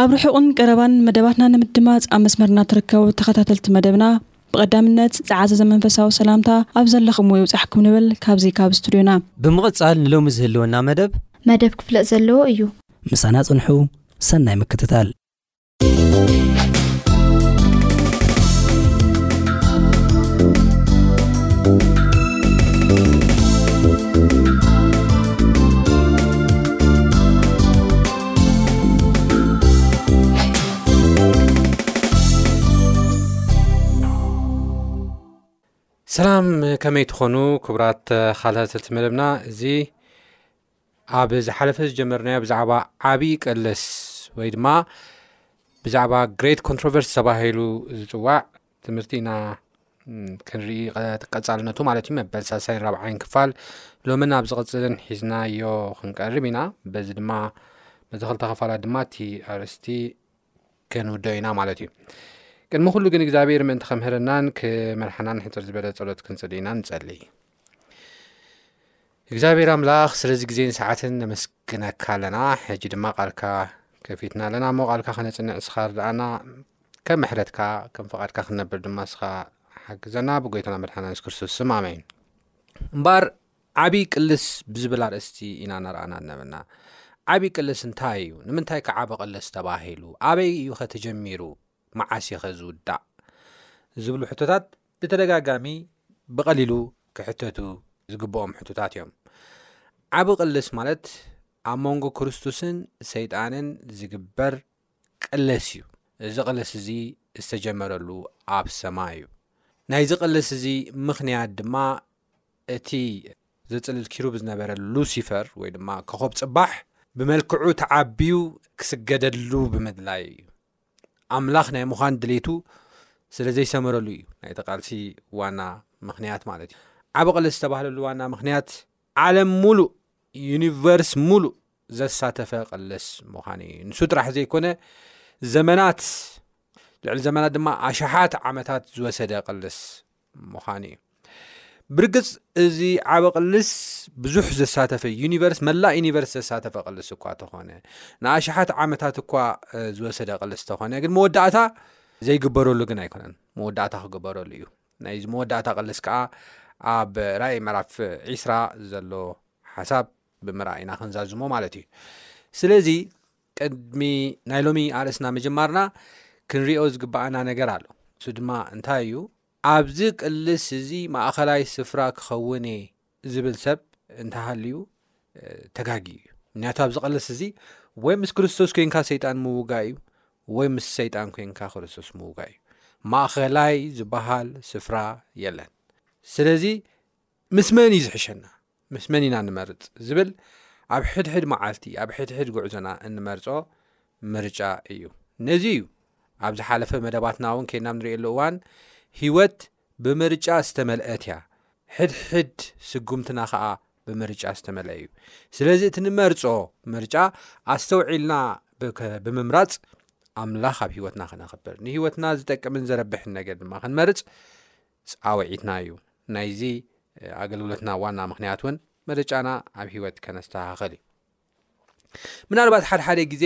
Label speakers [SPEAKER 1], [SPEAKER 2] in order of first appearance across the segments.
[SPEAKER 1] ኣብ
[SPEAKER 2] ርሑቕን ቀረባን መደባትና ንምድማጽ ኣብ መስመርና ትርከቡ ተኸታተልቲ መደብና ብቐዳምነት ዝዓዘዘ መንፈሳዊ ሰላምታ ኣብ ዘለኹምዎ ይብጻሕኩም ንብል ካብዚ ካብ ስቱድዮና።
[SPEAKER 3] ብምቕጻል ንሎሚ ዝህልወና መደብ።
[SPEAKER 4] መደብ ክፍለጥ ዘለዎ እዩ።
[SPEAKER 5] ምሳና ጽንሑ ሰናይ ምክትታል።
[SPEAKER 6] ሰላም ከመይ ትኾኑ ክቡራት ተኻታተልቲ መደብና እዚ ኣብ ዝሓለፈ ዝጀመርናዮ ብዛዕባ ዓብዪ ቀለስ ወይ ድማ ብዛዕባ ግሬት ኮንትሮቨርሲ ተባሂሉ ዝፅዋዕ ትምህርቲ ኢና ክንርኢ ቀፃልነቱ ማለት እዩ መበል ሳሳይ ራብዓይን ክፋል ሎምን ኣብ ዝቕፅልን ሒዝናዮ ክንቀርብ ኢና በዚ ድማ በዚ ክልተ ክፋላት ድማ እቲ ኣርእስቲ ክንውዶ ኢና ማለት እዩ ቅድሚ ኩሉ ግን እግዚኣብሔር ምእንቲ ከምህርናን ክመርሓናን ሕፅር ዝበለ ፀሎት ክንፅሊ ኢና ንፀልይ እግዚኣብሔር ኣምላኽ ስለዚ ግዜን ሰዓትን ነመስግነካ ኣለና ሕጂ ድማ ቃልካ ከፊትና ኣለና እሞ ቃልካ ከነጽንዕ ንስኻ ርድኣና ከም ምሕረትካ ከም ፍቓድካ ክንነብር ድማ ንስኻ ሓግዘና ብጎይታና መድሓና ንስ ክርስቶስ ስም ኣሜን እምበኣር ዓብዪ ቅልስ ብዝብል ኣርእስቲ ኢና ነርኣና ነበና ዓብዪ ቅልስ እንታይ እዩ ንምንታይ ከዓቢ ቅልስ ተባሂሉ ኣበይ እዩ ከተጀሚሩ መዓስ'ዩኸ ዝውዳእ? ዝብሉ ሕቶታት ብተደጋጋሚ ብቐሊሉ ክሕተቱ ዝግብኦም ሕቶታት'ዮም። ዓቢ ቅልስ ማለት ኣብ መንጎ ክርስቶስን ሰይጣንን ዝግበር ቅለስ'ዩ። እዚ ቅልስ'ዚ ዝተጀመረሉ ኣብ ሰማይ'ዩ። ናይዚ ቅልስ'ዚ ምኽንያት ድማ እቲ ዘጽልል ኪሩብ ዝነበረ ሉሲፈር ወይ ድማ ኮኾብ ጽባሕ ብመልክዑ ተዓብዩ ክስገደሉ ብምድላዩ'ዩ። ኣምላኽ ናይ ምዃን ድሌቱ ስለ ዘይሰመረሉ እዩ ናይቲ ቃልሲ ዋና ምክንያት ማለት እዩ ዓብ ቕልስ ዝተባህለሉ ዋና ምክንያት ዓለም ሙሉእ ዩኒቨርስ ሙሉእ ዘሳተፈ ቅልስ ምዃኑ እዩ ንሱ ጥራሕ ዘይኮነ ዘመናት ልዕሊ ዘመናት ድማ ኣሽሓት ዓመታት ዝወሰደ ቅልስ ምዃኑ እዩ ብርግፅ እዚ ዓበ ቅልስ ብዙሕ ዘሳተፈ ዩኒቨርስ መላእ ዩኒቨርስ ዘሳተፈ ቅልስ እኳ ተኾነ ንኣሽሓት ዓመታት እኳ ዝወሰደ ቅልስ ተኾነ ግን መወዳእታ ዘይግበረሉ ግን ኣይኮነን መወዳእታ ክግበረሉ እዩ ናይዚ መወዳእታ ቅልስ ከዓ ኣብ ራእይ መራፍ ዒስራ ዘሎ ሓሳብ ብምርኣይና ክንዛዝሞ ማለት እዩ ስለዚ ቅድሚ ናይ ሎሚ ኣርእስና ምጅማርና ክንሪኦ ዝግባኣና ነገር ኣሎ እሱ ድማ እንታይ እዩ ኣብዚ ቅልስ እዚ ማእኸላይ ስፍራ ክኸውን እየ ዝብል ሰብ እንተሃልዩ ተጋጊ እዩ ምክንያቱ ኣብዚ ቅልስ እዚ ወይ ምስ ክርስቶስ ኮንካ ሰይጣን ምውጋ እዩ ወይ ምስ ሰይጣን ኮንካ ክርስቶስ ምውጋ እዩ ማእኸላይ ዝበሃል ስፍራ የለን ስለዚ ምስ መን እዩ ዝሕሸና፣ ምስ መን ኢና ንመርጽ ዝብል ኣብ ሕድሕድ መዓልቲ፣ ኣብ ሕድሕድ ጉዕዞና እንመርጾ ምርጫ እዩ። ነዚ እዩ ኣብ ዝሓለፈ መደባትና እውን ኬድና ኣብ ንርእየሉ እዋን ህይወት ብምርጫ ዝተመልአት እያ፣ ሕድሕድ ስጉምትና ኸኣ ብምርጫ ዝተመልአ እዩ። ስለዚ እቲ ንመርጾ ምርጫ ኣስተውዒልና ብምምራጽ ኣምላኽ ኣብ ህይወትና ክነኽብር ንህይወትና ዝጠቅምን ዘረብሕን ነገር ድማ ክንመርጽ ጻውዒትና እዩ። ናይዚ ኣገልግሎትና ዋና ምኽንያት እውን ምርጫና ኣብ ህይወት ከነስተኻኸል እዩ። ምናልባት ሓድሓደ ግዜ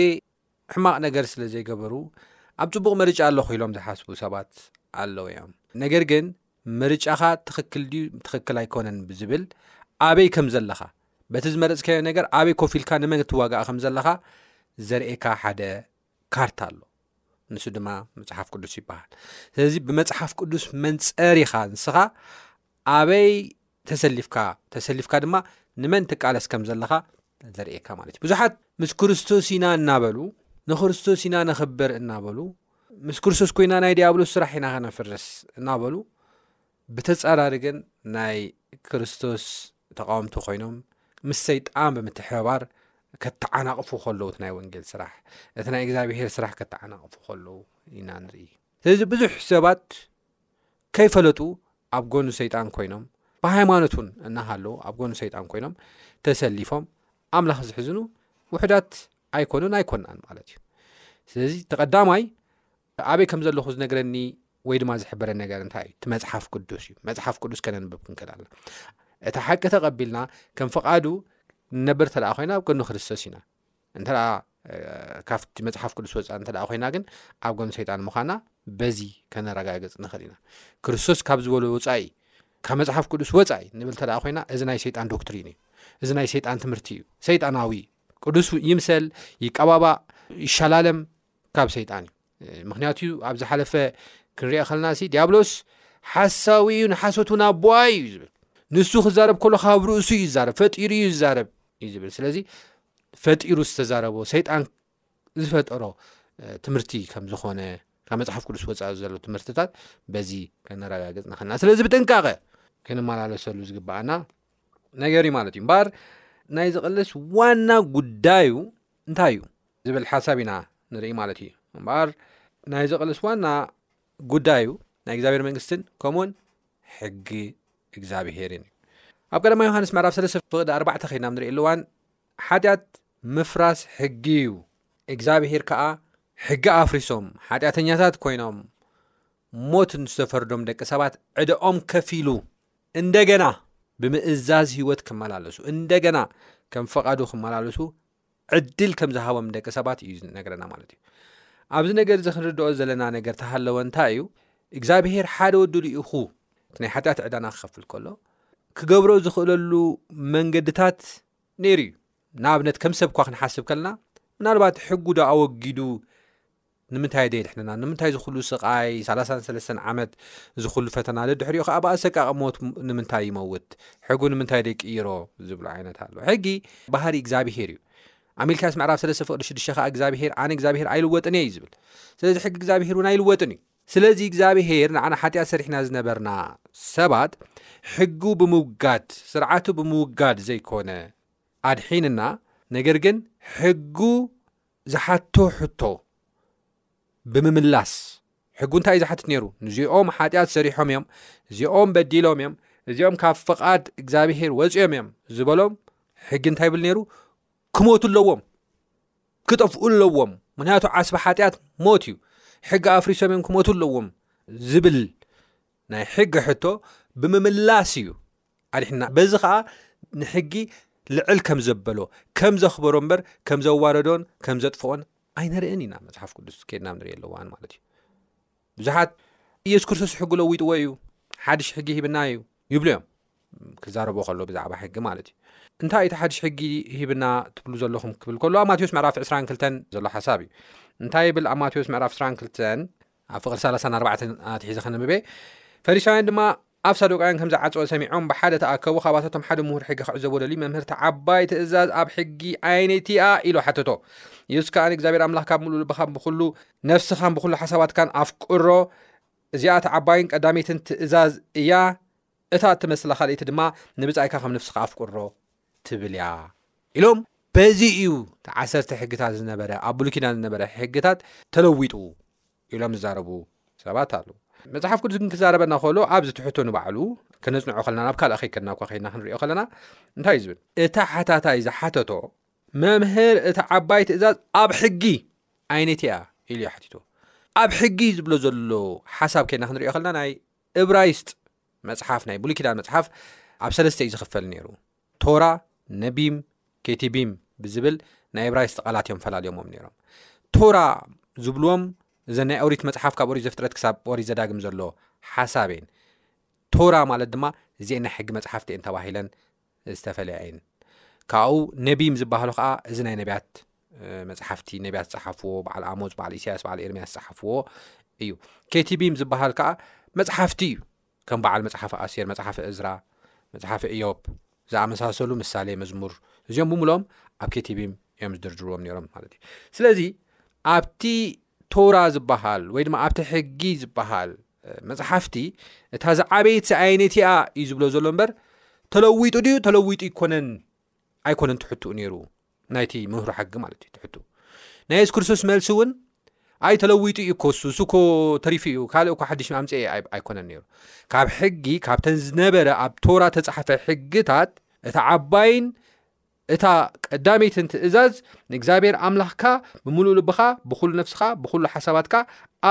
[SPEAKER 6] ሕማቕ ነገር ስለ ዘይገበሩ ኣብ ጽቡቕ ምርጫ ኣለኹ ኢሎም ዝሓስቡ ሰባት ኣለዉ እዮም። ነገር ግን ምርጫኻ ትኽክል ድዩ ትኽክል ኣይኮነን ብዝብል ኣበይ ከም ዘለኻ በቲ ዝመረጽካዮ ነገር ኣበይ ኮፍ ኢልካ ንመን እትዋጋእ ከም ዘለኻ ዘርእካ ሓደ ካርታ ኣሎ ንሱ ድማ መፅሓፍ ቅዱስ ይበሃል ስለዚ ብመፅሓፍ ቅዱስ መንፀር ኢኻ ንስኻ ኣበይ ተሰሊፍካ ተሰሊፍካ ድማ ንመን ትቃለስ ከም ዘለኻ ዘርእካ ማለት እዩ ብዙሓት ምስ ክርስቶስ ኢና እናበሉ ንክርስቶስ ኢና ነኽብር እናበሉ ምስ ክርስቶስ ኮይና ናይ ዲያብሎስ ስራሕ ኢና ከነፍርስ እናበሉ ብተጻራሪ ግን ናይ ክርስቶስ ተቓወምቲ ኮይኖም ምስ ሰይጣን ብምትሕብባር ከተዓናቕፉ ከለዉት ናይ ወንጌል ስራሕ እቲ ናይ እግዚኣብሄር ስራሕ ከተዓናቕፉ ከለዉ ኢና ንርኢ ስለዚ ብዙሕ ሰባት ከይፈለጡ ኣብ ጎኑ ሰይጣን ኮይኖም ብሃይማኖት እውን እናሃለዉ ኣብ ጎኑ ሰይጣን ኮይኖም ተሰሊፎም ኣምላኽ ዝሕዝኑ ውሕዳት ኣይኮኑን ኣይኮናን ማለት እዩ ስለዚ ተቐዳማይ ኣበይ ከም ዘለኹ ዝነግረኒ ወይ ድማ ዝሕበረ ነገር እንታይ እዩ እቲ መፅሓፍ ቅዱስ እዩ መፅሓፍ ቅዱስ ከነንብብ ክንክእል ኣለና እቲ ሓቂ ተቐቢልና ከም ፍቓዱ ንነብር እንተ ኮይና ኣብ ጎኒ ክርስቶስ ኢና እንተ ካብቲ መፅሓፍ ቅዱስ ወፃ እንተ ኮይና ግን ኣብ ጎኒ ሰይጣን ምዃና በዚ ከነረጋግፅ ንኽእል ኢና ክርስቶስ ካብ ዝበሎ ወፃኢ ካብ መፅሓፍ ቅዱስ ወፃኢ ንብል እተ ኮይና እዚ ናይ ሰይጣን ዶክትሪን እዩ እዚ ናይ ሰይጣን ትምህርቲ እዩ ሰይጣናዊ ቅዱስ ይምሰል ይቀባባእ ይሸላለም ካብ ሰይጣን እዩ ምክንያቱ ኣብ ዝሓለፈ ክንሪኦ ከለና ሲ ዲያብሎስ ሓሳዊ እዩ ንሓሶት ውን ኣቦዋ እዩ እዩ ዝብል ንሱ ክዛረብ ከሎ ካብ ርእሱ እዩ ዝዛረብ ፈጢሩ እዩ ዝዛረብ እዩ ዝብል ስለዚ ፈጢሩ ዝተዛረቦ ሰይጣን ዝፈጠሮ ትምህርቲ ከም ዝኾነ ካብ መፅሓፍ ቅዱስ ወፃኢ ዘሎ ትምህርትታት በዚ ከነረጋግፅ ንክልና ስለዚ ብጥንቃቐ ክንመላለሰሉ ዝግበኣና ነገር እዩ ማለት እዩ እምበኣር ናይ ዝቕልስ ዋና ጉዳዩ እንታይ እዩ? ዝብል ሓሳብ ኢና ንርኢ ማለት እዩ። እምበኣር ናይዚ ቕልስ ዋና ጉዳዩ ናይ እግዚኣብሔር መንግስትን ከምኡውን ሕጊ እግዚኣብሔርን እዩ። ኣብ ቀዳማ ዮሃንስ ምዕራፍ ሰለስተ ፍቕዲ ኣርባዕተ ኸይድና ንርእየሉ እዋን ሓጢኣት ምፍራስ ሕጊ እዩ፣ እግዚኣብሔር ከዓ ሕጊ ኣፍሪሶም ሓጢኣተኛታት ኮይኖም ሞት ንዝተፈርዶም ደቂ ሰባት ዕደኦም ከፊሉ እንደገና ብምእዛዝ ህይወት ክመላለሱ እንደገና ከም ፈቓዱ ክመላለሱ ዕድል ከም ዝሃቦም ደቂ ሰባት እዩ ዝነገረና ማለት እዩ ኣብዚ ነገር እዚ ክንርድኦ ዘለና ነገር ተሃለወ እንታይ እዩ እግዚኣብሄር ሓደ ወዲ ልኢኹ ናይ ሓጢኣት ዕዳና ክኸፍል ከሎ ክገብሮ ዝኽእለሉ መንገድታት ነይሩ እዩ ንኣብነት ከም ሰብኳ ክንሓስብ ከለና ምናልባት ሕጉዶ ኣወጊዱ ንምንታይ ደየድሕነና ንምንታይ ዝኩሉ ስቃይ ሳላሳን ሰለስተን ዓመት ዝኩሉ ፈተና ደድሕሪኡ ከዓ ብኣሰቃቂ ሞት ንምንታይ ይመውት ሕጉ ንምንታይ ደይቅይሮ ዝብሉ ዓይነት ኣሎ ሕጊ ባህሪ እግዚኣብሄር እዩ ኣሜልካስ ምዕራብ ሰለስተ ፍቅዲ ሽዱሽተ ከዓ እግዚኣብሄር ኣነ እግዚኣብሄር ኣይልወጥን እየ እዩ ዝብል ስለዚ ሕጊ እግዚኣብሄር እውን ኣይልወጥን እዩ ስለዚ እግዚኣብሄር ንዓና ሓጢኣት ሰሪሕና ዝነበርና ሰባት ሕጉ ብምውጋድ ስርዓቱ ብምውጋድ ዘይኮነ ኣድሒንና ነገር ግን ሕጉ ዝሓቶ ሕቶ ብምምላስ ሕጉ እንታይ እዩ ዝሓትት ነይሩ? ንዚኦም ሓጢኣት ሰሪሖም እዮም፣ እዚኦም በዲሎም እዮም፣ እዚኦም ካብ ፍቓድ እግዚኣብሄር ወፂኦም እዮም ዝበሎም ሕጊ እንታይ ይብል ነይሩ? ክሞቱ ኣለዎም፣ ክጠፍኡ ኣለዎም፣ ምክንያቱ ዓስቢ ሓጢኣት ሞት እዩ፣ ሕጊ ኣፍሪሶም እዮም ክሞቱ ኣለዎም ዝብል ናይ ሕጊ ሕቶ ብምምላስ እዩ ኣድሒንና በዚ ከኣ ንሕጊ ልዕል ከም ዘበሎ ከም ዘኽበሮ እምበር ከም ዘዋረዶን ከም ዘጥፍኦን ኣይነርእን ኢና መጽሓፍ ቅዱስ ከድናብ ንሪኢ ኣለዋን ማለት እዩ ብዙሓት ኢየሱስ ክርስቶስ ሕጊ ለዊጥዎ እዩ ሓድሽ ሕጊ ሂብና እዩ ይብሉ እዮም ክዛረቦ ከሎ ብዛዕባ ሕጊ ማለት እዩ እንታይ እቲ ሓድሽ ሕጊ ሂብና ትብሉ ዘለኹም ክብል ከሎ ኣብ ማቴዎስ ምዕራፍ 22 ዘሎ ሓሳብ እዩ እንታይ ይብል ኣብ ማቴዎስ ምዕራፍ 22 ኣብ ፍቕሪ 34 ኣትሒዘ ከነብበ ፈሪሳውያን ድማ ኣብ ሳዶቃውያን ከም ዝዓጸወ ሰሚዖም ብሓደ ተኣከቡ፣ ካባታቶም ሓደ ምሁር ሕጊ ክዕዘቦ ደልዩ፣ መምህር እቲ ዓባይ ትእዛዝ ኣብ ሕጊ ኣየነይቲ እያ? ኢሉ ሓተቶ። የሱስ ከኣ ንእግዚኣብሔር ኣምላኽ ካብ ምሉእ ልብኻን ብኹሉ ነፍስኻን ብኹሉ ሓሳባትካን ኣፍቅሮ፣ እዚኣ እቲ ዓባይን ቀዳመይትን ትእዛዝ እያ፣ እታ እትመስላ ካልኣይቲ ድማ ንብጻይካ ከም ነፍስኻ ኣፍቅሮ ትብል እያ ኢሎም በዚ እዩ እቲ ዓሰርተ ሕግታት ዝነበረ ኣብ ብሉይ ኪዳን ዝነበረ ሕግታት ተለዊጡ ኢሎም ዝዛረቡ ሰባት ኣሉ መጽሓፍ ቅዱስ ግን ክዛረበና ከሎ ኣብዚ ትሕቶ ንባዕሉ ከነጽንዖ ከለና ናብ ካልእ ከይከድና እኳ ከይና ክንሪኦ ከለና እንታይ እዩ ዝብል እቲ ሓታታይ ዝሓተቶ መምህር እቲ ዓባይ ትእዛዝ ኣብ ሕጊ ኣይነት እያ ኢሉ ዩ ሓቲቶ ኣብ ሕጊ ዝብሎ ዘሎ ሓሳብ ከይና ክንሪኦ ከለና ናይ እብራይስጥ መፅሓፍ ናይ ብሉኪዳን መፅሓፍ ኣብ ሰለስተ እዩ ዝኽፈል ነይሩ ቶራ ነቢም ኬቲቢም ብዝብል ናይ እብራይስጢ ቃላት እዮም ፈላልዮሞም ነይሮም ቶራ ዝብልዎም እዘን ናይ ኦሪት መፅሓፍ ካብ ኦሪት ዘፍጥረት ክሳብ ኦሪት ዘዳግም ዘሎ ሓሳብ እየን ቶራ ማለት ድማ እዚአን ናይ ሕጊ መፅሓፍቲ እየን ተባሂለን ዝተፈለያ እየን ካብኡ ነቢም ዝበሃሉ ከዓ እዚ ናይ ነቢያት መፅሓፍቲ ነቢያት ዝፀሓፍዎ በዓል ኣሞፅ በዓል ኢሳያስ በዓል ኤርምያስ ዝፀሓፍዎ እዩ ኬቲቢም ዝበሃል ከዓ መፅሓፍቲ እዩ ከም በዓል መጽሓፈ ኣስቴር፣ መጽሓፈ እዝራ፣ መጽሓፈ እዮብ ዝኣመሳሰሉ ምሳሌ መዝሙር እዚኦም ብምልኦም ኣብ ኬቲቢም እዮም ዝድርድርዎም ነይሮም ማለት እዩ ስለዚ ኣብቲ ቶራ ዝበሃል ወይ ድማ ኣብቲ ሕጊ ዝበሃል መፅሓፍቲ እታ ዝዓበይት ሰኣይነቲኣ እዩ ዝብሎ ዘሎ እምበር ተለዊጡ ድዩ ተለዊጡ ይኮነን ኣይኮነን ትሕትኡ ነይሩ ናይቲ ምህሮ ሓጊ ማለት እዩ ትሕቱ ናይ የሱስ ክርስቶስ መልሲ እውን ኣይ ተለዊጡ እዩ እኮ እሱ እሱ እኮ ተሪፉ እዩ ካልእ እኮ ሓድሽ ኣምፀ ኣይኮነን ነይሩ ካብ ሕጊ ካብተን ዝነበረ ኣብ ቶራ ተፃሓፈ ሕግታት እታ ዓባይን እታ ቀዳመይትን ትእዛዝ ንእግዚኣብሔር ኣምላኽካ ብምሉእ ልብኻ ብኩሉ ነፍስኻ ብኩሉ ሓሳባትካ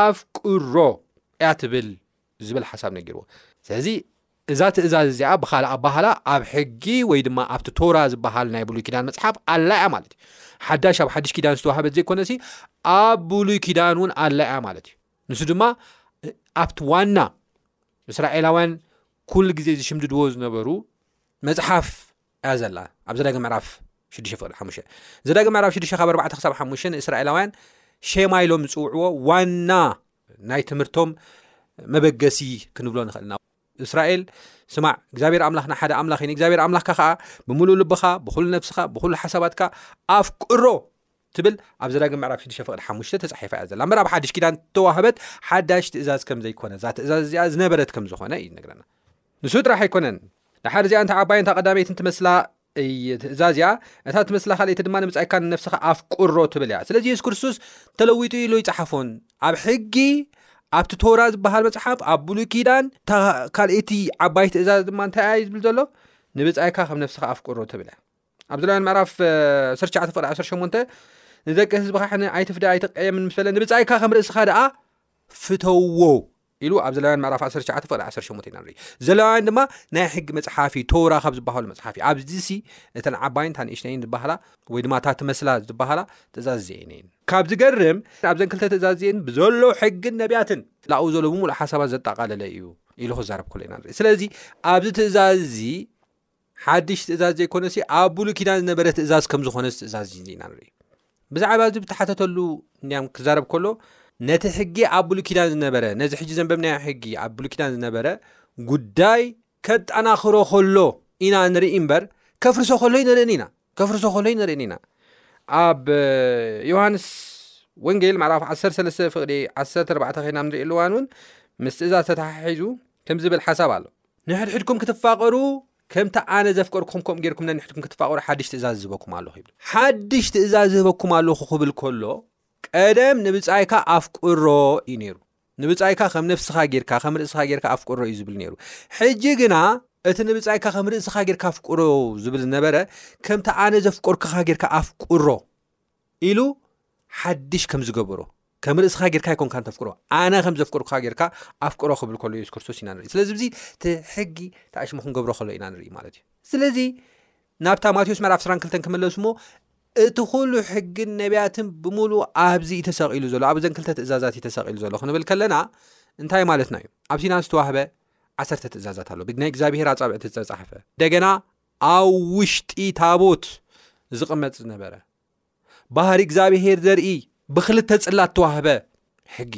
[SPEAKER 6] ኣፍቅሮ እያ ትብል ዝብል ሓሳብ ነጊርዎ። ስለዚ እዛ ትእዛዝ እዚኣ ብኻልእ ኣባህላ ኣብ ሕጊ ወይ ድማ ኣብቲ ቶራ ዝበሃል ናይ ብሉይ ኪዳን መጽሓፍ ኣላ እያ ማለት እዩ። ሓዳሽ ኣብ ሓድሽ ኪዳን ዝተዋህበት ዘይኮነሲ ኣብ ብሉይ ኪዳን እውን ኣላ እያ ማለት እዩ። ንሱ ድማ ኣብቲ ዋና እስራኤላውያን ኩሉ ግዜ ዝሽምድድዎ ዝነበሩ መጽሓፍ እያ ዘላ ኣብ ዘዳግም ምዕራፍ 6 ፍቅዲ 5 ዘዳግም ምዕራፍ 6 ካብ 4 ክሳብ 5 ንእስራኤላውያን ሸማ ኢሎም ዝፅውዕዎ ዋና ናይ ትምህርቶም መበገሲ ክንብሎ ንኽእል ኢና እስራኤል ስማዕ እግዚኣብሔር ኣምላኽና ሓደ ኣምላኽ እዩ ንእግዚኣብሔር ኣምላኽካ ከዓ ብምሉእ ልብኻ ብኩሉ ነፍስኻ ብኩሉ ሓሳባትካ ኣፍቅሮ ትብል ኣብ ዘዳግም ምዕራፍ ሽዱሽተ ፍቕዲ ሓሙሽተ ተጻሒፋ እያ ዘላ እምበር ኣብ ሓድሽ ኪዳን እተዋህበት ሓዳሽ ትእዛዝ ከም ዘይኮነ እዛ ትእዛዝ እዚኣ ዝነበረት ከም ዝኾነ እዩ ዝነግረና ንሱ ጥራሕ ኣይኮነን ድሓር እዚኣ እንታ ዓባይን እታ ቀዳመይትን ትመስላ ትእዛዝ እያ እታ ትመስላ ካልእቲ ድማ ንምጻኢካ ንነፍስኻ ኣፍቅሮ ትብል እያ ስለዚ የሱስ ክርስቶስ ተለዊጡ ኢሉ ይጽሓፎን ኣብ ሕጊ ኣብቲ ቶራ ዝበሃል መፅሓፍ ኣብ ብሉይ ኪዳን ካልእቲ ዓባይ ትእዛዝ ድማ እንታይ እያ ዝብል ዘሎ ንብፃይካ ከም ነፍስኻ ኣፍቅሮ ትብል እያ ኣብ ዘሌዋውያን ምዕራፍ ዓሰርተ ትሽዓተ ፍቕዲ ዓሰርተ ሸሞንተ ንደቂ ህዝብኻ ሕነ ኣይትፍዳ ኣይትቀየምን ምስ በለ ንብጻይካ ከም ርእስኻ ደኣ ፍተዎ ኢሉ ኣብ ዘሌዋውያን ምዕራፍ ዓሰርተ ትሽዓተ ፍቕዲ ዓሰርተ ሸሞንተ ኢና ንርኢ ዘሌዋውያን ድማ ናይ ሕጊ መጽሓፍ እዩ ተውራ ካብ ዝበሃሉ መጽሓፍ እዩ ኣብዚ ሲ እተን ዓባይን እታ ንእሽተይን ዝበሃላ ወይ ድማ እታ ትመስላ ዝበሃላ ትእዛዝ እዚአን እየን ካብ ዝገርም ኣብዘን ክልተ ትእዛዝ እዚአን ብዘሎ ሕግን ነቢያትን ላኡ ዘሎ ብምሉእ ሓሳባት ዘጠቓለለ እዩ ኢሉ ክዛረብ ከሎ ኢና ንርኢ ስለዚ ኣብዚ ትእዛዝ እዚ ሓድሽ ትእዛዝ ዘይኮነሲ ኣብ ብሉይ ኪዳን ዝነበረ ትእዛዝ ከም ዝኾነ ትእዛዝ እዩ ኢና ንርኢ ብዛዕባ እዚ ብተሓተተሉ እንዲያም ክዛረብ ከሎ ነቲ ሕጊ ኣብ ብሉ ኪዳን ዝነበረ ነዚ ሕጂ ዘንበብናዮ ሕጊ ኣብ ብሉ ኪዳን ዝነበረ ጉዳይ ከጠናኽሮ ከሎ ኢና ንርኢ እምበር ከፍርሶ ከሎ ንርእን ኢና ከፍርሶ ከሎ ንርእን ኢና ኣብ ዮሃንስ ወንጌል መዕራፍ 13 ፍቕዲ 14 ኸይና ንርኢ ኣለዋን እውን ምስ ትእዛዝ ተተሓሒዙ ከምዝብል ሓሳብ ኣሎ ንሕድሕድኩም ክትፋቐሩ ከምቲ ኣነ ዘፍቀርኩም ከምኡ ጌርኩም ነንሕድኩም ክትፋቐሩ ሓድሽ ትእዛዝ ዝህበኩም ኣለኹ ይብል ሓድሽ ትእዛዝ ዝህበኩም ኣለኹ ክብል ከሎ ቀደም ንብፃይካ ኣፍቅሮ እዩ ነይሩ ንብፃይካ ከም ነፍስኻ ጌርካ ከም ርእስኻ ጌርካ ኣፍቅሮ እዩ ዝብል ነይሩ ሕጂ ግና እቲ ንብፃይካ ከም ርእስኻ ጌርካ ኣፍቅሮ ዝብል ዝነበረ ከምቲ ኣነ ዘፍቀርኩኻ ጌርካ ኣፍቅሮ ኢሉ ሓድሽ ከም ዝገበሮ ከም ርእስኻ ጌርካ ኣይኮንካ ንተፍቅሮ ኣነ ከም ዘፍቅርካ ጌርካ ኣፍቅሮ ክብል ከሎ የሱስ ክርስቶስ ኢና ንርኢ ስለዚ እዚ እቲ ሕጊ ተኣሽሙ ክንገብሮ ከሎ ኢና ንርኢ ማለት እዩ ስለዚ ናብታ ማቴዎስ ምዕራፍ 22 ክመለሱ እሞ እቲ ኩሉ ሕግን ነቢያትን ብምሉ ኣብዚ እዩ ተሰቂሉ ዘሎ ኣብ ዘን ክልተ ትእዛዛት እዩ ተሰቂሉ ዘሎ ክንብል ከለና እንታይ ማለትና እዩ ኣብ ሲና ዝተዋህበ ዓሰርተ ትእዛዛት ኣሎ ብናይ እግዚኣብሄር ኣፃብዕቲ ዝተፃሓፈ እንደገና ኣብ ውሽጢ ታቦት ዝቕመጥ ዝነበረ ባህሪ እግዚኣብሄር ዘርኢ ብክልተ ጽላት ተዋህበ ሕጊ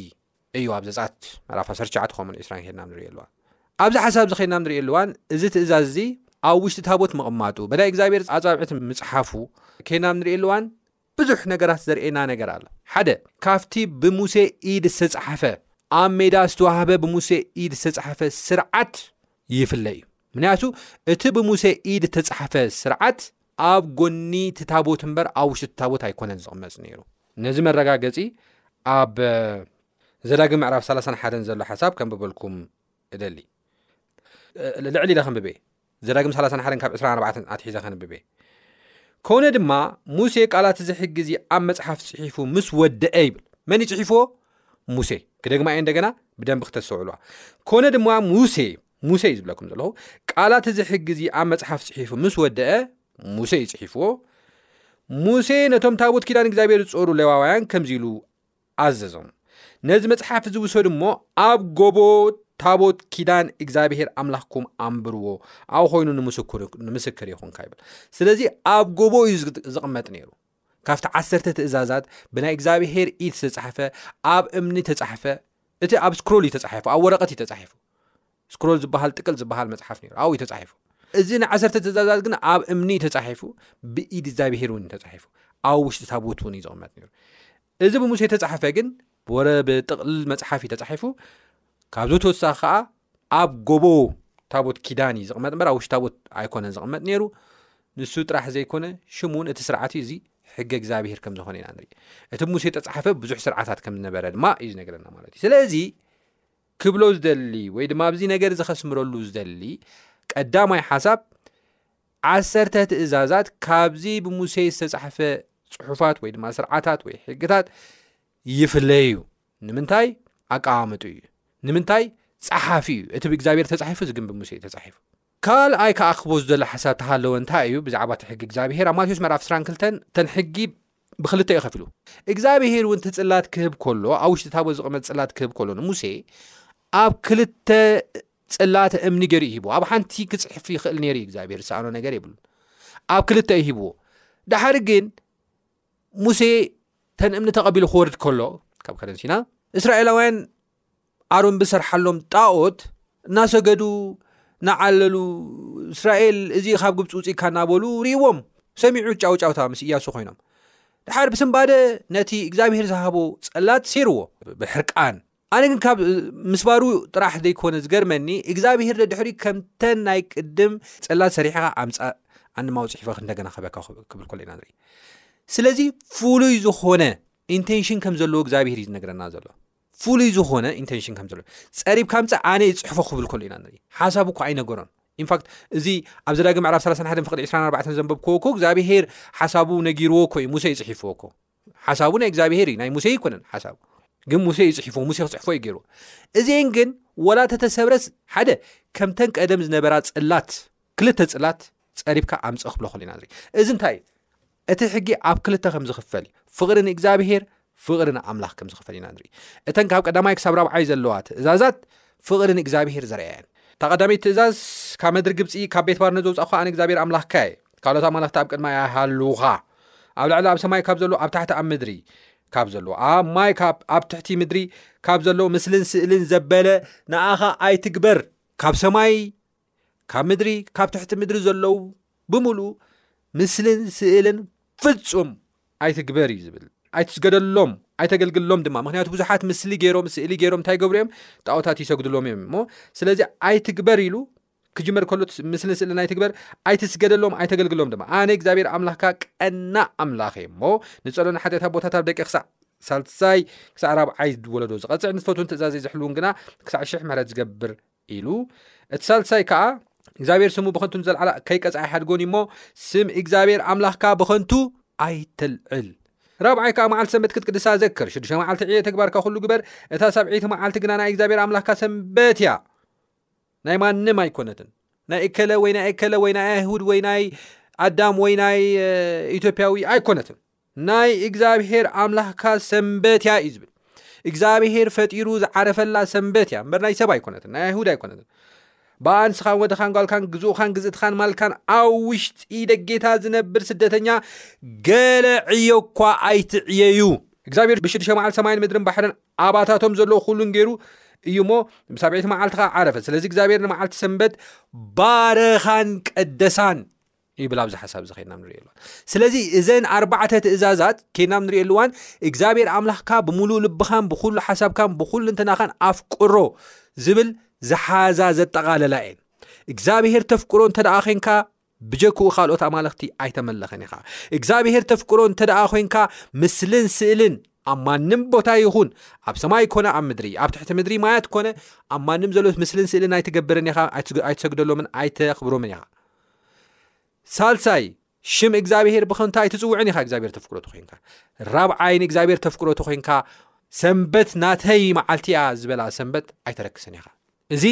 [SPEAKER 6] እዩ ኣብ ዘጻት ምዕራፍ 19 ከምኡን 20 ኬድና ንሪኦ ኣለዋ ኣብዚ ሓሳብ እዚ ኬድና ንሪኦ ኣለዋን እዚ ትእዛዝ እዚ ኣብ ውሽጢ ታቦት ምቕማጡ በናይ እግዚኣብሄር ኣጻብዕቲ ምጽሓፉ ኬድና ንሪኦ ኣለዋን ብዙሕ ነገራት ዘርእየና ነገር ኣሎ። ሓደ ካብቲ ብሙሴ ኢድ ዝተጻሓፈ ኣብ ሜዳ ዝተዋህበ ብሙሴ ኢድ ዝተጻሓፈ ስርዓት ይፍለ እዩ። ምንያቱ እቲ ብሙሴ ኢድ እተጻሓፈ ስርዓት ኣብ ጎኒ እቲ ታቦት እምበር ኣብ ውሽጢ እቲ ታቦት ኣይኮነን ዝቕመጽ ነይሩ። ነዚ መረጋገጺ ኣብ ዘዳግም ምዕራፍ ሰላሳን ሓደን ዘሎ ሓሳብ ከንብበልኩም እደሊ። ልዕሊ ኢለ ከንብብ እየ። ዘዳግም ሰላሳን ሓደን ካብ ዕስራን ኣርባዕተን ኣትሒዘ ከንብብ እየ። ኮነ ድማ ሙሴ ቃላት እዚ ሕጊ እዚ ኣብ መጽሓፍ ጽሒፉ ምስ ወደአ ይብል። መን እዩ ጽሒፍዎ? ሙሴ። ክደግማ እየ እንደገና ብደንቢ ክተስተውዕልዋ። ኮነ ድማ ሙሴ ሙሴ እዩ ዝብለኩም ዘለኹ ቃላት እዚ ሕጊ እዚ ኣብ መጽሓፍ ጽሒፉ ምስ ወደአ ሙሴ እዩ ጽሒፍዎ ሙሴ ነቶም ታቦት ኪዳን እግዚኣብሔር ዝጾሩ ሌዋውያን ከምዚ ኢሉ ኣዘዞም። ነዚ መጽሓፍ እዚ ውሰዱ እሞ ኣብ ጎቦ ታቦት ኪዳን እግዚኣብሄር ኣምላኽኩም ኣንብርዎ ኣብኡ ኮይኑ ንምስክር ይኹንካ ይብል ስለዚ ኣብ ጎቦ እዩ ዝቕመጥ ነይሩ ካብቲ ዓሰርተ ትእዛዛት ብናይ እግዚኣብሄር ኢት ዝተጻሓፈ ኣብ እምኒ ተጻሓፈ እቲ ኣብ ስክሮል እዩ ተጻሒፉ ኣብ ወረቐት እዩ ተጻሒፉ ስክሮል ዝበሃል ጥቅል ዝበሃል መፅሓፍ ነይሩ ኣብኡ እዩ ተጻሒፉ እዚ ንዓሰርተ ትእዛዛት ግን ኣብ እምኒ ተጻሒፉ ብኢድ እግዚኣብሄር እውን ተጻሒፉ ኣብ ውሽጢ ታቦት እውን እዩ ዝቕመጥ ነይሩ እዚ ብሙሴ እተጻሕፈ ግን ብወረ ብጥቕልል መጽሓፍ እዩ ተጻሒፉ ካብዚ ተወሳኺ ከኣ ኣብ ጎቦ ታቦት ኪዳን እዩ ዝቕመጥ ምበር ኣብ ውሽ ታቦት ኣይኮነን ዝቕመጥ ነይሩ ንሱ ጥራሕ ዘይኮነ ሽሙ እውን እቲ ስርዓት እዩ እዚ ሕገ እግዚኣብሄር ከም ዝኾነ ኢና ንርኢ እቲ ሙሴ ተፃሓፈ ብዙሕ ስርዓታት ከም ዝነበረ ድማ እዩ ዝነገረና ማለት እዩ ስለዚ ክብሎ ዝደሊ ወይ ድማ ኣብዚ ነገር እዚ ከስምረሉ ዝደሊ ቀዳማይ ሓሳብ ዓሰርተ ትእዛዛት ካብዚ ብሙሴ ዝተጻሕፈ ጽሑፋት ወይ ድማ ስርዓታት ወይ ሕግታት ይፍለይ እዩ። ንምንታይ ኣቀማምጡ እዩ። ንምንታይ ጸሓፊ እዩ። እቲ ብእግዚኣብሔር ተጻሒፉ እዚ ግን ብሙሴ እዩ ተጻሒፉ። ካልኣይ ከኣክቦ ዝደሎ ሓሳብ ተሃለወ እንታይ እዩ ብዛዕባ እቲ ሕጊ እግዚኣብሔር ኣብ ማቴዎስ ምዕራፍ 22 ተን ሕጊ ብክልተ እዩ ከፊሉ እግዚኣብሄር እውን እቲ ጽላት ክህብ ከሎ ኣብ ውሽጢ ታቦት ዝቕመጥ ጽላት ክህብ ከሎ ንሙሴ ኣብ ክልተ ጽላት እምኒ ገይሩ ይሂብዎ ኣብ ሓንቲ ክጽሕፍ ይኽእል ነይሩ እግዚኣብሄር ዝሰኣኖ ነገር የብሉን ኣብ ክልተ እዩ ሂብዎ ዳሓር ግን ሙሴ ተን እምኒ ተቐቢሉ ክወርድ ከሎ ካብ ከረንሲና እስራኤላውያን ኣሮን ብሰርሓሎም ጣኦት እናሰገዱ ንዓለሉ እስራኤል እዚ ካብ ግብፂ ውፅኢካ እናበሉ ርእዎም ሰሚዑ ጫውጫውታ ምስ እያሱ ኮይኖም ድሓር ብስምባደ ነቲ እግዚኣብሄር ዝሃቦ ፀላት ሴርዎ ብሕርቃን ኣነ ግን ካብ ምስባሩ ጥራሕ ዘይኮነ ዝገርመኒ እግዚኣብሄር ደድሕሪ ከምተን ናይ ቅድም ፀላት ሰሪሕካ ኣምፃእ ኣንማውፅሒፈ ክንደገና ከበካ ክብል ኮሎ ኢና ንርኢ ስለዚ ፍሉይ ዝኾነ ኢንቴንሽን ከም ዘለዎ እግዚኣብሄር እዩ ዝነገረና ዘሎ ፍሉይ ዝኾነ ኢንቴንሽን ከም ዘሎ ጸሪብካ ምጻእ ኣነ ይጽሕፎ ክብል ከሎ ኢና ንርኢ ሓሳቡ እኳ ኣይነገሮን ኢንፋክት እዚ ኣብ ዘዳጊ ምዕራፍ 31 ፍቅዲ 24 ዘንበብክዎ እኮ እግዚኣብሄር ሓሳቡ ነጊርዎ እኮ እዩ ሙሴ ይጽሒፍዎ እኮ ሓሳቡ ናይ እግዚኣብሄር እዩ ናይ ሙሴ ይኮነን ሓሳቡ ግን ሙሴ ይጽሒፎ ሙሴ ክጽሕፎ እዩ ገይርዎ እዚኤን ግን ወላ ተተሰብረስ ሓደ ከምተን ቀደም ዝነበራ ጽላት ክልተ ጽላት ጸሪብካ ኣምጽእ ክብሎ ከሉ ኢና ንርኢ እዚ እንታይ እዩ እቲ ሕጊ ኣብ ክልተ ከም ዝኽፈል ፍቕሪ ንእግዚኣብሄር ፍቕሪ ንኣምላኽ ከም ዝኽፈል ኢና ንርኢ እተን ካብ ቀዳማይ ክሳብ ራብዓይ ዘለዋ ትእዛዛት ፍቕሪ ንእግዚኣብሄር ዘርኣያ እየን እታ ቀዳመይቲ ትእዛዝ ካብ ምድሪ ግብፂ ካብ ቤት ባርነት ዘውፃእኳ ኣነ እግዚኣብሄር ኣምላኽካ እየ ካልኦት ኣማልኽቲ ኣብ ቅድማ ኣይሃልውኻ ኣብ ላዕሊ ኣብ ሰማይ ካብ ዘለዎ ኣብ ታሕቲ ኣብ ምድሪ ካብ ዘለዎ ኣብ ማይ ካብ ኣብ ትሕቲ ምድሪ ካብ ዘለዎ ምስልን ስእልን ዘበለ ንኣኻ ኣይትግበር ካብ ሰማይ ካብ ምድሪ ካብ ትሕቲ ምድሪ ዘለዉ ብምሉኡ ምስልን ስእልን ፍጹም ኣይትግበር እዩ ዝብል ኣይትስገደሎም ኣይተገልግሎም ድማ ምክንያቱ ብዙሓት ምስሊ ገይሮም ስእሊ ገይሮም እንታይ ገብሩ እዮም ጣዖታት ይሰግድሎም እዮም እሞ ስለዚ ኣይትግበር ኢሉ ክጅመር ከሎ ምስልን ስእልን ኣይትግበር ኣይትስገደሎም ኣይተገልግሎም ድማ ኣነ እግዚኣብሔር ኣምላኽካ ቀና ኣምላኽ እየ እሞ ንፀሎን ሓጢኣት ቦታት ኣብ ደቂ ክሳዕ ሳልሳይ ክሳዕ ራብዓይ ወለዶ ዝቐፅዕ ንዝፈትውን ትእዛዘይ ዝሕልውን ግና ክሳዕ ሽሕ ምሕረት ዝገብር ኢሉ እቲ ሳልሳይ ከኣ እግዚኣብሔር ስሙ ብኸንቱ ንዘልዓላ ከይቀጽዓ ይሓድጎን እዩ እሞ ስም እግዚኣብሔር ኣምላኽካ ብኸንቱ ኣይተልዕል ራብዓይ ከዓ መዓልቲ ሰንበት ክትቅድሳ ዘክር ሽዱሽተ መዓልቲ ዕየ ተግባርካ ኩሉ ግበር እታ ሳብዒይቲ መዓልቲ ግና ናይ እግዚኣብሔር ኣምላኽካ ሰንበት እያ ናይ ማንም ኣይኮነትን ናይ እከለ ወይ ናይ እከለ ወይ ናይ ኣይሁድ ወይ ናይ ኣዳም ወይ ናይ ኢትዮጵያዊ ኣይኮነትን ናይ እግዚኣብሄር ኣምላኽካ ሰንበት እያ እዩ ዝብል እግዚኣብሄር ፈጢሩ ዝዓረፈላ ሰንበት እያ እምበር ናይ ሰብ ኣይኮነትን ናይ ኣይሁድ ኣይኮነትን ብኣ ንስኻን ወድኻን ጓልካን ግዝኡኻን ግዝእትኻን ማልካን ኣብ ውሽጢ ደጌታ ዝነብር ስደተኛ ገለ ዕዮ እኳ ኣይትዕየዩ እግዚኣብሄር ብሽዱሽተ መዓልቲ ሰማይን ምድርን ባሕርን ኣባታቶም ዘለዎ ኩሉን ገይሩ እዩ እሞ ብሳብዒቲ መዓልቲ ከዓ ዓረፈ ስለዚ እግዚኣብሄር ንመዓልቲ ሰንበት ባረኻን ቀደሳን ይብል ኣብዚ ሓሳብ እዚ ከይድና ንሪኦ ኣሉዋን ስለዚ እዘን ኣርባዕተ ትእዛዛት ከይድና ንሪኦ ኣሉዋን እግዚኣብሔር ኣምላኽካ ብምሉእ ልብኻን ብኩሉ ሓሳብካን ብኩሉ እንትናኻን ኣፍቅሮ ዝብል ዝሓዛ ዘጠቓለላ እየን እግዚኣብሔር ተፍቅሮ እንተ ደኣ ኮንካ ብጀክኡ ካልኦት ኣማለኽቲ ኣይተመለኸን ኢኻ እግዚኣብሔር ተፍቅሮ እንተ ደኣ ኮንካ ምስልን ስእልን ኣብ ማንም ቦታ ይኹን ኣብ ሰማይ ኮነ ኣብ ምድሪ ኣብ ትሕቲ ምድሪ ማያት ኮነ ኣብ ማንም ዘሎት ምስልን ስእልን ኣይትገብርን ኢኻ ኣይትሰግደሎምን ኣይተኽብሮምን ኢኻ ሳልሳይ ሽም እግዚኣብሄር ብኸንቱ ኣይትፅውዕን ኢኻ እግዚኣብሄር ተፍቅሮ ተኮይንካ ራብዓይ ንእግዚኣብሄር ተፍቅሮ ተኮይንካ ሰንበት ናተይ መዓልቲ እያ ዝበላ ሰንበት ኣይተረክስን ኢኻ እዚ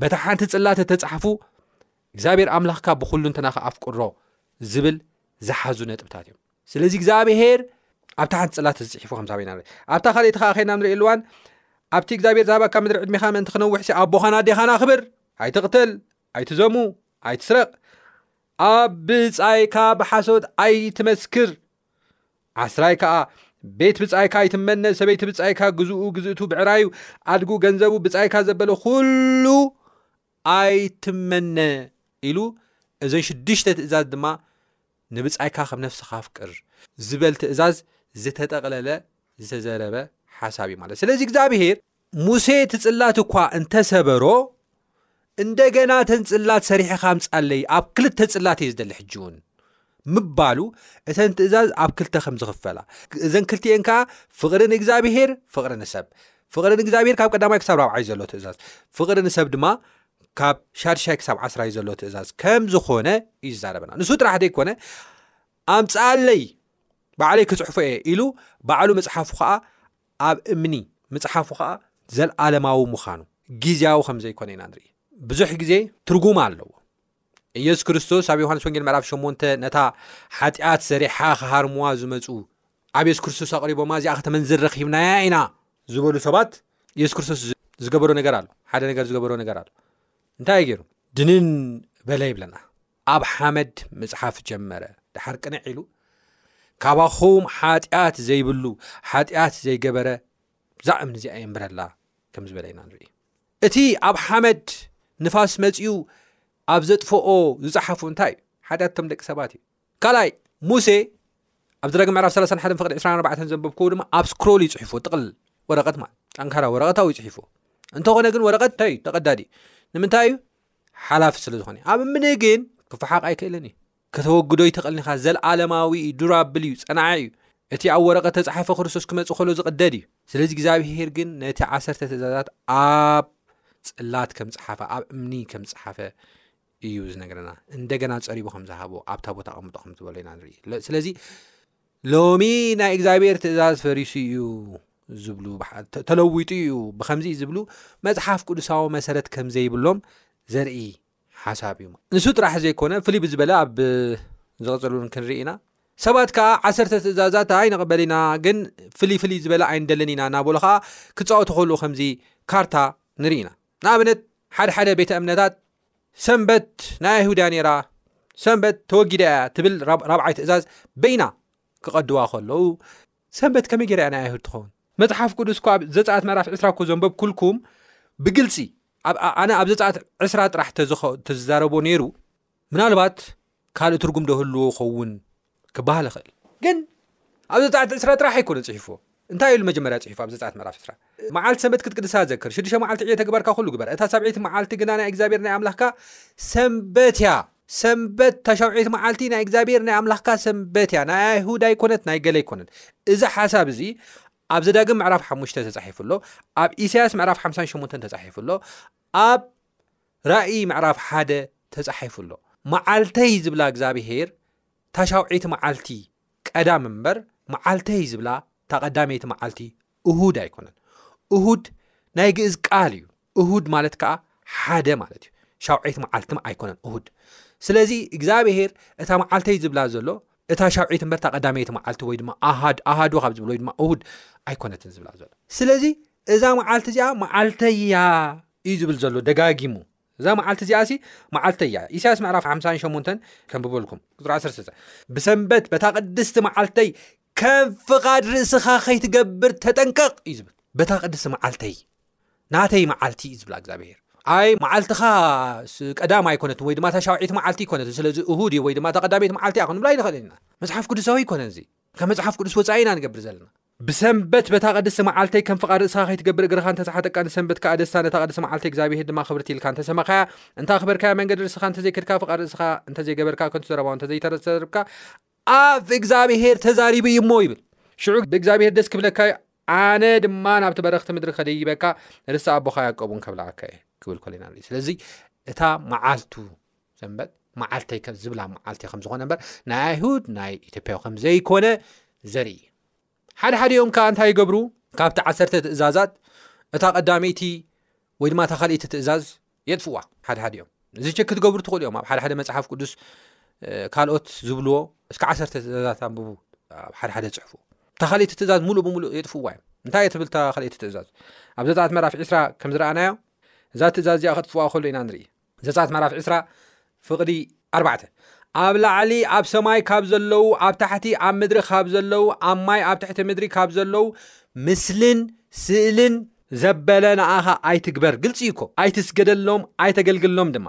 [SPEAKER 6] በታ ሓንቲ ፅላተ ተፃሓፉ እግዚኣብሔር ኣምላኽካ ብኩሉ እንተናኸ ኣፍቅሮ ዝብል ዝሓዙ ነጥብታት እዮም ስለዚ እግዚኣብሄር ኣብታ ሓንቲ ፅላተ ዝፅሒፉ ከምሳበና ኣብታ ካልእቲ ከዓ ከይና ንሪኢ ኣልዋን ኣብቲ እግዚኣብሔር ዝሃበካ ምድሪ ዕድሜኻ ምእንቲ ክነውሕሲ ኣቦኻን ኣዴኻን ኣኽብር ኣይትቕትል ኣይትዘሙ፣ ኣይትስረቕ፣ ኣብ ብጻይካ ብሓሶት ኣይትመስክር፣ ዓስራይ ከኣ ቤት ብጻይካ ኣይትመነ፣ ሰበይቲ ብጻይካ ግዝኡ ግዝእቱ ብዕራዩ ኣድጉ ገንዘቡ ብጻይካ ዘበለ ኩሉ ኣይትመነ ኢሉ እዘን ሽዱሽተ ትእዛዝ ድማ ንብጻይካ ከም ነፍስኻ ኣፍቅር ዝበል ትእዛዝ ዝተጠቕለለ ዝተዘረበ ሓሳብ እዩ ማለት ስለዚ እግዚኣብሄር ሙሴ እቲ ጽላት እኳ እንተሰበሮ እንደገና እተን ጽላት ሰሪሕኻ ምጻለይ ኣብ ክልተ ጽላት እየ ዝደሊ ሕጂ እውን ምባሉ እተን ትእዛዝ ኣብ ክልተ ከም ዝኽፈላ እዘን ክልቲኤን ከዓ ፍቕሪ ንእግዚኣብሄር ፍቕሪ ንሰብ ፍቕሪ ንእግዚኣብሄር ካብ ቀዳማይ ክሳብ ራብዓይ ዘሎ ትእዛዝ ፍቕሪ ንሰብ ድማ ካብ ሻድሻይ ክሳብ ዓስራይ ዘሎ ትእዛዝ ከም ዝኾነ እዩ ዝዛረበና ንሱ ጥራሕ ዘይኮነ ኣምፅኣለይ ባዕለይ ክፅሕፎ እየ ኢሉ ባዕሉ መፅሓፉ ከዓ ኣብ እምኒ ምጽሓፉ ኸኣ ዘለኣለማዊ ምዃኑ ግዜያዊ ከም ዘይኮነ ኢና ንርኢ ብዙሕ ግዜ ትርጉም ኣለዎ ኢየሱስ ክርስቶስ ኣብ ዮሃንስ ወንጌል ምዕራፍ 8 ነታ ሓጢኣት ሰሪሓ ክሃርምዋ ዝመፁ ኣብ የሱስ ክርስቶስ ኣቕሪቦማ እዚኣ ከተመንዝር ረኺብናያ ኢና ዝበሉ ሰባት የሱስ ክርስቶስ ዝገበሮ ነገር ኣሎ ሓደ ነገር ዝገበሮ ነገር ኣሎ እንታይ ገይሩ ድንን በለ ይብለና ኣብ ሓመድ ምጽሓፍ ጀመረ። ደሓር ቅንዕ ኢሉ ካባኹም ሓጢኣት ዘይብሉ ሓጢኣት ዘይገበረ ዛእ እምኒ እዚኣ የንብረላ ከም ዝበለ ኢና ንርኢ እቲ ኣብ ሓመድ ንፋስ መጺኡ ኣብ ዘጥፈኦ ዝፀሓፉ እንታይ እዩ ሓጢኣት ቶም ደቂ ሰባት እዩ ካልኣይ ሙሴ ኣብ ዝረግ ምዕራፍ 31 ፍቅዲ 24 ዘንበብክዎ ድማ ኣብ ስክሮል ይፅሒፉ ጥቕል ወረቐት ማለት ጠንካራ ወረቐታዊ ይፅሒፉ እንተኾነ ግን ወረቐት እንታይ እዩ ተቐዳዲ ንምንታይ እዩ ሓላፊ ስለ ዝኾነ ኣብ እምኒ ግን ክፈሓቕ ኣይክእልን እዩ ከተወግዶ ይተቕልኒኻ ዘለዓለማዊ እዩ ዱራብል እዩ ፀናዐ እዩ እቲ ኣብ ወረቐ ተፃሓፈ ክርስቶስ ክመፅ ከሎ ዝቕደድ እዩ ስለዚ እግዚኣብሄር ግን ነቲ ዓሰርተ ትእዛዛት ኣብ ፅላት ከም ፀሓፈ ኣብ እምኒ ከም ፀሓፈ እዩ ዝነገረና እንደገና ፀሪቡ ከም ዝሃቦ ኣብታ ቦታ ኣቕምጦ ከም ዝበሎ ኢና ንርኢ ስለዚ ሎሚ ናይ እግዚኣብሔር ትእዛዝ ፈሪሱ እዩ ዝብሉ ተለዊጡ እዩ ብከምዚ ዝብሉ መፅሓፍ ቅዱሳዊ መሰረት ከምዘይብሎም ዘርኢ ሓሳብ እዩ ንሱ ጥራሕ ዘይኮነ ፍልይ ብዝበለ ኣብ ዝቕፅሉን ክንርኢ ኢና ሰባት ከዓ ዓሰርተ ትእዛዛት ኣይ ንቕበል ኢና ግን ፍልይ ፍልይ ዝበለ ኣይንደልን ኢና እናበሉ ከዓ ክፃወቱ ከሉ ከምዚ ካርታ ንርኢ ኢና ንኣብነት ሓደሓደ ቤተ እምነታት ሰንበት ናይ ኣይሁድ እያ ነይራ፣ ሰንበት ተወጊዳ እያ ትብል ራብዓይ ትእዛዝ በይና ክቐድዋ ከለዉ ሰንበት ከመይ ገይራ እያ ናይ ኣይሁድ ትኸውን? መጽሓፍ ቅዱስ እኳ ኣብ ዘጻኣት ምዕራፍ ዕስራ እኮ ዘንበብኩልኩም ብግልፂ ኣነ ኣብ ዘጻኣት ዕስራ ጥራሕ ተዝዛረቦ ነይሩ ምናልባት ካልእ ትርጉም ዶ ህልዎ ይኸውን ክበሃል ይኽእል ግን ኣብ ዘፀኣት ዕስራ ጥራሕ ኣይኮነ ፅሒፍዎ እንታይ ኢሉ መጀመርያ ፅሒፉ ኣብ ዘፀኣት ምዕራፍ ዕስራ መዓልቲ ሰንበት ክትቅድሳ ዘክር ሽዱሽተ መዓልቲ ዕዮ ተግባርካ ኩሉ ግበር እታ ሳብዐይቲ መዓልቲ ግና ናይ እግዚኣብሔር ናይ ኣምላኽካ ሰንበት እያ ሰንበት ታሻውዒት መዓልቲ ናይ እግዚኣብሔር ናይ ኣምላኽካ ሰንበት እያ ናይ ኣይሁድ ኣይኮነት ናይ ገለ ኣይኮነን እዚ ሓሳብ እዚ ኣብ ዘዳግም ምዕራፍ ሓሙሽተ ተፃሒፉ ኣሎ ኣብ ኢሳያስ ምዕራፍ ሓምሳን ሸሞንተን ተፃሒፉ ኣሎ ኣብ ራእይ ምዕራፍ ሓደ ተጻሒፉ ኣሎ። መዓልተይ ዝብላ እግዝኣብሄር እታ ሻውዐይቲ መዓልቲ ቀዳም እምበር መዓልተይ ዝብላ እታ ቀዳመይቲ መዓልቲ እሁድ ኣይኮነን። እሁድ ናይ ግእዝ ቃል እዩ። እሁድ ማለት ከኣ ሓደ ማለት እዩ። ሻውዐይቲ መዓልቲ ኣይኮነን እሁድ። ስለዚ እግዚኣብሄር እታ መዓልተይ ዝብላ ዘሎ እታ ሻውዒት እምበር እታ ቀዳመይቲ መዓልቲ ወይ ድማ ኣሃድ ኣሃዱ ካብ ዝብሎ ወይ ድማ እሁድ ኣይኮነትን ዝብላ ዘሎ። ስለዚ እዛ መዓልቲ እዚኣ መዓልተይያ እዩ ዝብል ዘሎ ደጋጊሙ እዛ መዓልቲ እዚኣ ሲ መዓልተያ ኢሳያስ ምዕራፍ 58 ከንብበልኩም ቁፅሪ 13 ብሰንበት በታ ቅድስቲ መዓልተይ ከም ፍቓድ ርእስኻ ከይትገብር ተጠንቀቕ እዩ ዝብል በታ ቅድስቲ መዓልተይ ናተይ መዓልቲ እዩ ዝብላ እግዚኣብሄር ኣይ መዓልትኻ ቀዳም ኣይኮነትን ወይ ድማ ተሻውዒት መዓልቲ ይኮነትን ስለዚ እሁድ እዩ ወይ ድማ ተቀዳሚት መዓልቲ እያ ክንብላ ይንኽእል ኢና መፅሓፍ ቅዱሳዊ ይኮነን እዚ ካብ መፅሓፍ ቅዱስ ወፃኢ ኢና ንገብር ዘለና ብሰንበት በታ ቅድስቲ መዓልተይ ከም ፍቓድ ርእስኻ ከይትገብር እግርኻ እንተ ጸሓጠቃ ንሰንበት ከኣ ደስታ ነታ ቅድስቲ መዓልቲ እግዚኣብሄር ድማ ክብርቲ ኢልካ እንተ ሰመኻያ እንተ ኣኽበርካያ መንገዲ ርእስኻ እንተ ዘይከድካ ፍቓድ ርእስኻ እንተ ዘይገበርካ ከንቱ ዘረባው እንተ ዘይተረዘርብካ ኣፍ እግዚኣብሄር ተዛሪቡ እዩ እሞ ይብል ሽዑ ብእግዚኣብሄር ደስ ክብለካ እዩ ኣነ ድማ ናብቲ በረኽቲ ምድሪ ከደይበካ ርስቲ ኣቦኻ ያዕቆብ እውን ከብልዓካ እየ ክብል ኮሌና ስለዚ እታ መዓልቱ ሰንበት መዓልተይ ዝብላ መዓልቲ ከም ዝኾነ እምበር ናይ ኣይሁድ ናይ ኢትዮጵያዊ ከም ዘይኮነ ዘርኢ እዩ ሓደ ሓደ ኦም ከዓ እንታይ ይገብሩ ካብቲ ዓሰርተ ትእዛዛት እታ ቀዳመይቲ ወይ ድማ እታ ካልእቲ ትእዛዝ የጥፍዋ ሓደ ሓደ እዮም እዚ ቸክ ክትገብሩ ትኽእሉ እዮም ኣብ ሓደ ሓደ መፅሓፍ ቅዱስ ካልኦት ዝብልዎ እስከ ዓሰርተ ትእዛዛት ኣንብቡ ኣብ ሓደ ሓደ ፅሑፉ እታ ካልእቲ ትእዛዝ ሙሉእ ብምሉእ የጥፍዋ እዮም እንታይ እየ ትብል እታ ካልእቲ ትእዛዝ ኣብ ዘፃት መራፊ ዕስራ ከም ዝረኣናዮ እዛ ትእዛዝ እዚኣ ከጥፍዋ ከሎ ኢና ንርኢ ዘጸኣት ምዕራፍ ዕስራ ፍቕዲ ኣርባዕተ ኣብ ላዕሊ ኣብ ሰማይ ካብ ዘለዉ ኣብ ታሕቲ ኣብ ምድሪ ካብ ዘለዉ ኣብ ማይ ኣብ ትሕቲ ምድሪ ካብ ዘለዉ ምስልን ስእልን ዘበለ ንኣኻ ኣይትግበር ግልፂ እዩ እኮ ኣይትስገደሎም ኣይተገልግሎም ድማ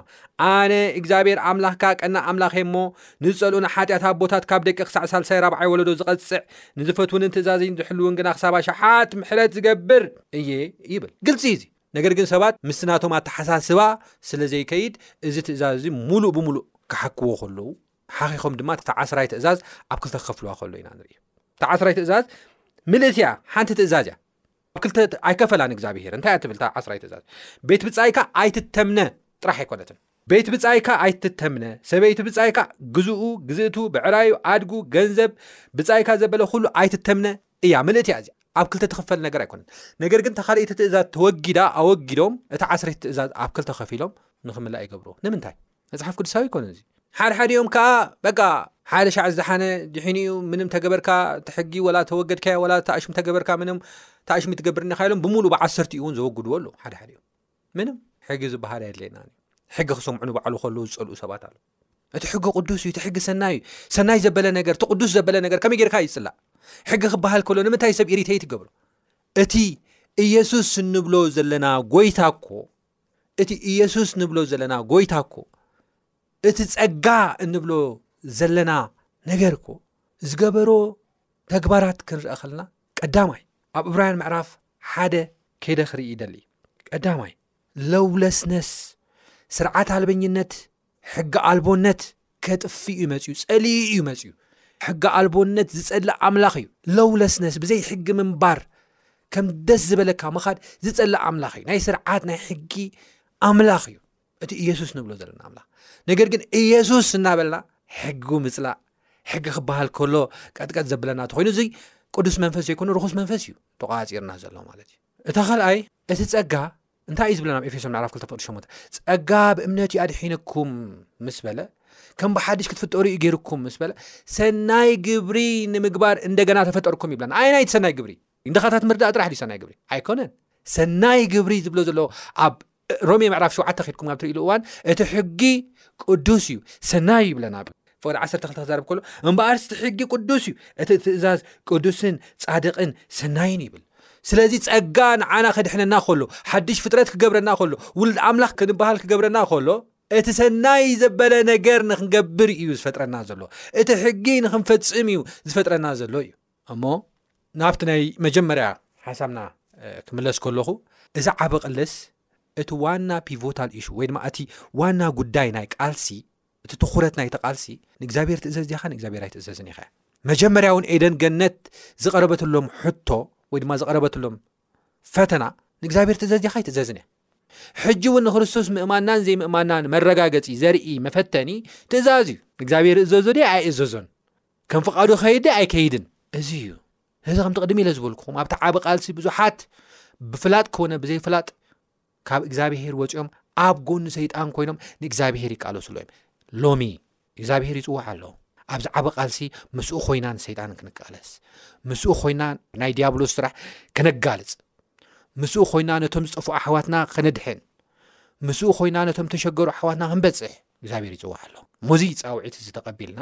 [SPEAKER 6] ኣነ እግዚኣብሔር ኣምላኽካ ቀና ኣምላኽ እሞ ንዝፀልኡ ንሓጢኣት ኣቦታት ካብ ደቂ ክሳዕ ሳልሳይ ራብዓይ ወለዶ ዝቐፅዕ ንዝፈትውንን ትእዛዝን ዝሕልውን ግና ክሳብ ኣሻሓት ምሕረት ዝገብር እየ ይብል ግልፂ እዩ ነገር ግን ሰባት ምስቲ ናቶም ኣተሓሳስባ ስለ ዘይከይድ እዚ ትእዛዝ እዚ ሙሉእ ብምሉእ ክሓክዎ ከለዉ ሓኺኾም ድማ እቲ ተዓስራይ ትእዛዝ ኣብ ክልተ ክከፍልዋ ከሎ ኢና ንርኢ ተዓስራይ ትእዛዝ ምልእቲ እያ ሓንቲ ትእዛዝ እያ ኣብ ክልተ ኣይከፈላን እግዚኣብሄር እንታይ እያ ትብል ተዓስራይ ትእዛዝ ቤት ብፃይካ ኣይትተምነ ጥራሕ ኣይኮነትን ቤት ብፃይካ ኣይትተምነ ሰበይቲ ብፃይካ ግዝኡ ግዝእቱ ብዕራዩ ኣድጉ ገንዘብ ብፃይካ ዘበለ ኩሉ ኣይትተምነ እያ ምልእቲ እያ እዚኣ ኣብ ክልተ ትኽፈል ነገር ኣይኮነን ነገር ግን ተኻልእቲ ትእዛዝ ተወጊዳ ኣወጊዶም እቲ ዓስረይቲ ትእዛዝ ኣብ ክልተ ከፊሎም ንክምላእ ይገብርዎ ንምንታይ መፅሓፍ ቅዱሳዊ ኣይኮነን እዚ ሓድሓዲኦም ከዓ በቃ ሓደ ሻዕ ዝደሓነ ድሒኑ እዩ ምንም ተገበርካ ትሕጊ ወላ ተወገድካዮ ወላ ተኣሽም ተገበርካ ምንም ተኣሽሚ ትገብር እኒካ ኢሎም ብምሉእ ብዓሰርቲኡ እውን ዘወግድዎ ኣለዉ ሓደ ሓደ እዮም ምንም ሕጊ ዝበሃል ኣየድለየናን እዩ ሕጊ ክሰምዑ ንባዕሉ ከለዉ ዝፀልኡ ሰባት ኣለ እቲ ሕጊ ቅዱስ እዩ እቲ ሕጊ ሰናይ እዩ ሰናይ ዘበለ ነገር እቲ ቅዱስ ዘበለ ነገር ከመይ ጌርካ ይፅላእ ሕጊ ክበሃል ከሎ ንምንታይ ሰብ ኢሪተይ ትገብሮ እቲ ኢየሱስ እንብሎ ዘለና ጎይታ እኮ እቲ ኢየሱስ ንብሎ ዘለና ጎይታ እኮ እቲ ፀጋ እንብሎ ዘለና ነገር እኮ ዝገበሮ ተግባራት ክንርአ ከለና ቀዳማይ ኣብ እብራያን ምዕራፍ ሓደ ከይደ ክርኢ ይደሊ ቀዳማይ ለውለስነስ ስርዓት ኣልበኝነት ሕጊ ኣልቦነት ከጥፍ እዩ መፅዩ ፀልዩ እዩ መፅዩ ሕጊ ኣልቦነት ዝፀልእ ኣምላኽ እዩ ለውለስነስ ብዘይ ሕጊ ምንባር ከም ደስ ዝበለካ ምኻድ ዝፀልእ ኣምላኽ እዩ ናይ ስርዓት ናይ ሕጊ ኣምላኽ እዩ እቲ ኢየሱስ ንብሎ ዘለና ኣምላኽ ነገር ግን ኢየሱስ እናበልና ሕጊ ምፅላእ ሕጊ ክበሃል ከሎ ቀጥቀጥ ዘብለና እተኮይኑ እዙ ቅዱስ መንፈስ ዘይኮኑ ርኹስ መንፈስ እዩ ተቋፂርና ዘሎ ማለት እዩ እታ ካልኣይ እቲ ፀጋ እንታይ እዩ ዝብለና ብ ኤፌሶ ምዕራፍ 2ሸ ፀጋ ብእምነት እዩ ኣድሒንኩም ምስ በለ ከም ብሓድሽ ክትፍጠሩ እዩ ገይርኩም ምስ በለ ሰናይ ግብሪ ንምግባር እንደገና ተፈጠርኩም ይብለና ኣይ ናይቲ ሰናይ ግብሪ ንድኻታት ምርዳእ ጥራሕ ድዩ ሰናይ ግብሪ? ኣይኮነን። ሰናይ ግብሪ ዝብሎ ዘሎ ኣብ ሮሜ ምዕራፍ ሸውዓተ ከድኩም ኣብ ትርእሉ እዋን እቲ ሕጊ ቅዱስ እዩ ሰናይ ይብለና ኣብ ፍቅዲ ዓሰርተ ክልተ ክዛረብ ከሎ እምበኣር እቲ ሕጊ ቅዱስ እዩ እቲ ትእዛዝ ቅዱስን ጻድቅን ሰናይን ይብል ስለዚ ጸጋ ንዓና ከድሕነና ከሎ ሓድሽ ፍጥረት ክገብረና ከሎ ውሉድ ኣምላኽ ክንበሃል ክገብረና ከሎ እቲ ሰናይ ዘበለ ነገር ንክንገብር እዩ ዝፈጥረና ዘሎ እቲ ሕጊ ንክንፈጽም እዩ ዝፈጥረና ዘሎ እዩ እሞ ናብቲ ናይ መጀመርያ ሓሳብና ክምለስ ከለኹ እዚ ዓብ ቕልስ እቲ ዋና ፒቮታል ኢሹ ወይ ድማ እቲ ዋና ጉዳይ ናይ ቃልሲ እቲ ትኩረት ናይቲ ቃልሲ ንእግዚኣብሔር ትእዘዝ ዲኻ ንእግዚኣብሔር ኣይትእዘዝን ኢኸ መጀመርያ እውን ኤደን ገነት ዝቐረበትሎም ሕቶ ወይ ድማ ዝቐረበትሎም ፈተና ንእግዚኣብሔር ትእዘዝ ዲኻ ኣይትእዘዝን እያ ሕጂ እውን ንክርስቶስ ምእማናን ዘይምእማናን መረጋገፂ ዘርኢ መፈተኒ ትእዛዝ እዩ ንእግዚኣብሔር እዘዞ ደ ኣይእዘዞን ከም ፍቓዱ ይኸይድ ደ ኣይከይድን እዚ እዩ እዚ ከምቲ ቅድሚ ኢለ ዝበልኩኹም ኣብቲ ዓብ ቓልሲ ብዙሓት ብፍላጥ ኮነ ብዘይፍላጥ ካብ እግዚኣብሄር ወፂኦም ኣብ ጎኒ ሰይጣን ኮይኖም ንእግዚኣብሄር ይቃለሱሎ እዮም ሎሚ እግዚኣብሄር ይፅዋዕ ኣሎ ኣብዚ ዓብ ቓልሲ ምስኡ ኮይና ንሰይጣን ክንቃለስ ምስኡ ኮይና ናይ ዲያብሎስ ስራሕ ከነጋልፅ ምስኡ ኮይና ነቶም ዝጠፍኡ ኣሕዋትና ከነድሕን ምስኡ ኮይና ነቶም ተሸገሩ ኣሕዋትና ክንበፅሕ እግዚኣብሄር ይፅዋዕ ኣሎ ሞዙ ፃውዒት ዝተቐቢልና